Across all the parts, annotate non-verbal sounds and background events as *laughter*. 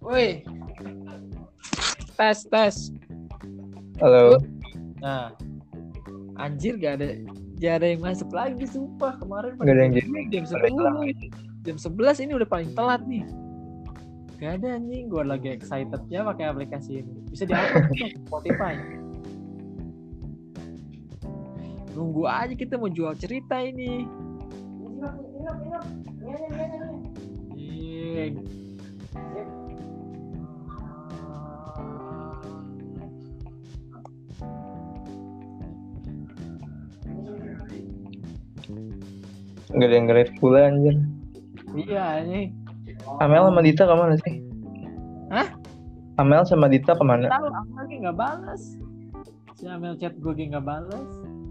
Woi. Tes, tes. Halo. Nah. Anjir gak ada gak ada yang masuk lagi sumpah kemarin Gak ada yang jadi. jam hilang. 10 jam 11 ini udah paling telat nih gak ada anjing gue lagi excited ya pakai aplikasi ini bisa diupload Spotify nunggu aja kita mau jual cerita ini Iya. Gak ada yang pula anjir. Iya ini. Amel sama Dita ke mana sih? Hah? Amel sama Dita ke mana? Tahu aku lagi nggak balas. Si Amel chat gue lagi nggak balas.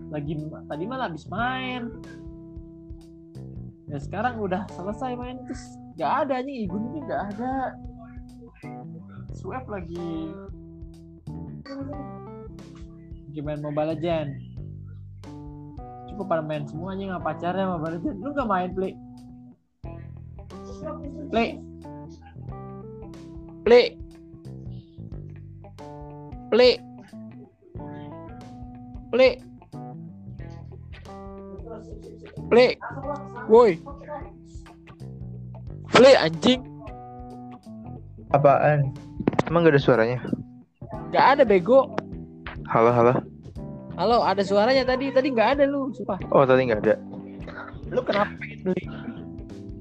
Lagi tadi malah habis main. Ya sekarang udah selesai main terus nggak ada anjing Igun ini nggak ada. Swap lagi. Gimana Mobile Legend? Coba pada main semua anjing nggak pacarnya Mobile Legend. Lu nggak main? Play. Play. Play. Play. Play. Woi. Play anjing. Apaan? Emang gak ada suaranya? Gak ada bego. Halo, halo. Halo, ada suaranya tadi. Tadi nggak ada lu, sumpah. Oh, tadi nggak ada. Lu kenapa pengen beli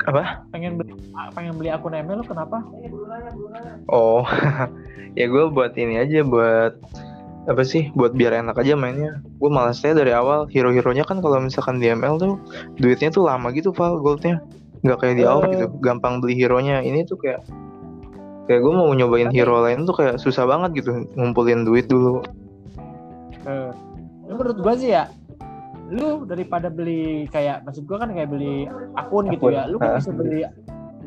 Apa? pengen beli pengen beli akun email lu kenapa? Oh, *laughs* ya gue buat ini aja buat apa sih? Buat biar enak aja mainnya. Gue malasnya dari awal hero-heronya kan kalau misalkan di ML tuh duitnya tuh lama gitu Val goldnya. Nggak kayak di awal Eh. gitu. Gampang beli hero-nya. Ini tuh kayak kayak gue mau nyobain hero lain tuh kayak susah banget gitu ngumpulin duit dulu. Eh, lu menurut gua sih ya, lu daripada beli kayak maksud gua kan kayak beli akun gitu Akun, ya, lu kan bisa beli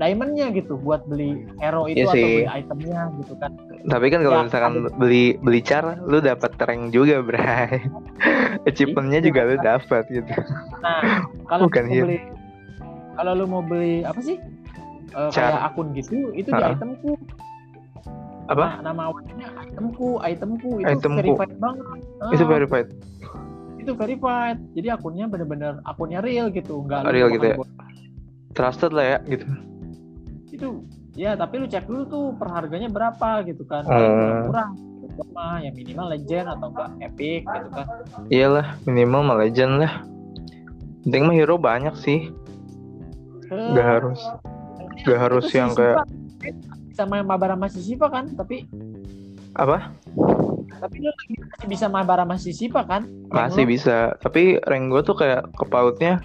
diamondnya gitu buat beli hero itu Iya atau sih. beli itemnya gitu kan. Tapi kan kalau Ya, misalkan beli beli car, lu dapat rank juga, Bray. Achievementnya Iya. juga lu dapat gitu. Nah, kalau Bukan lu mau hero. beli kalau lu mau beli apa sih? Eh, Car. kayak akun gitu, itu di Ah. itemku. Apa? Nah, nama awalnya itemku, itemku itu Itemku. verified banget. Itu verified. itu verified. Jadi akunnya bener-bener akunnya real gitu, enggak Real gitu ya? Trusted lah ya gitu. Itu ya tapi lu cek dulu tuh per harganya berapa gitu kan. Kalau kurang mah ya minimal legend atau enggak epic gitu kan Iyalah, minimal mah legend lah. Penting mah hero banyak sih. Eh, Gak harus. Gak harus itu si yang kayak sama yang mabar sama si Siva kan tapi apa? tapi lu masih bisa mabar sama si Siva kan Masih bisa. Tapi rank gue tuh kayak kepautnya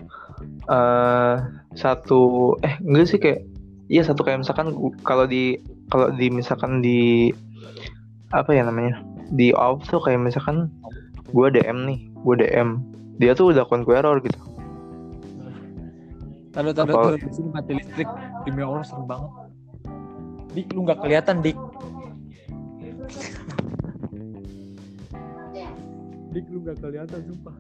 eh satu eh enggak sih kayak iya satu kayak misalkan kalau di kalau di misalkan di apa ya namanya di off tuh kayak misalkan gue DM nih gue DM dia tuh udah conqueror gitu. Taruh taruh Apa? di sini mati listrik. Demi Allah serem banget. Dik lu nggak kelihatan dik. *laughs* Dik lu nggak kelihatan sumpah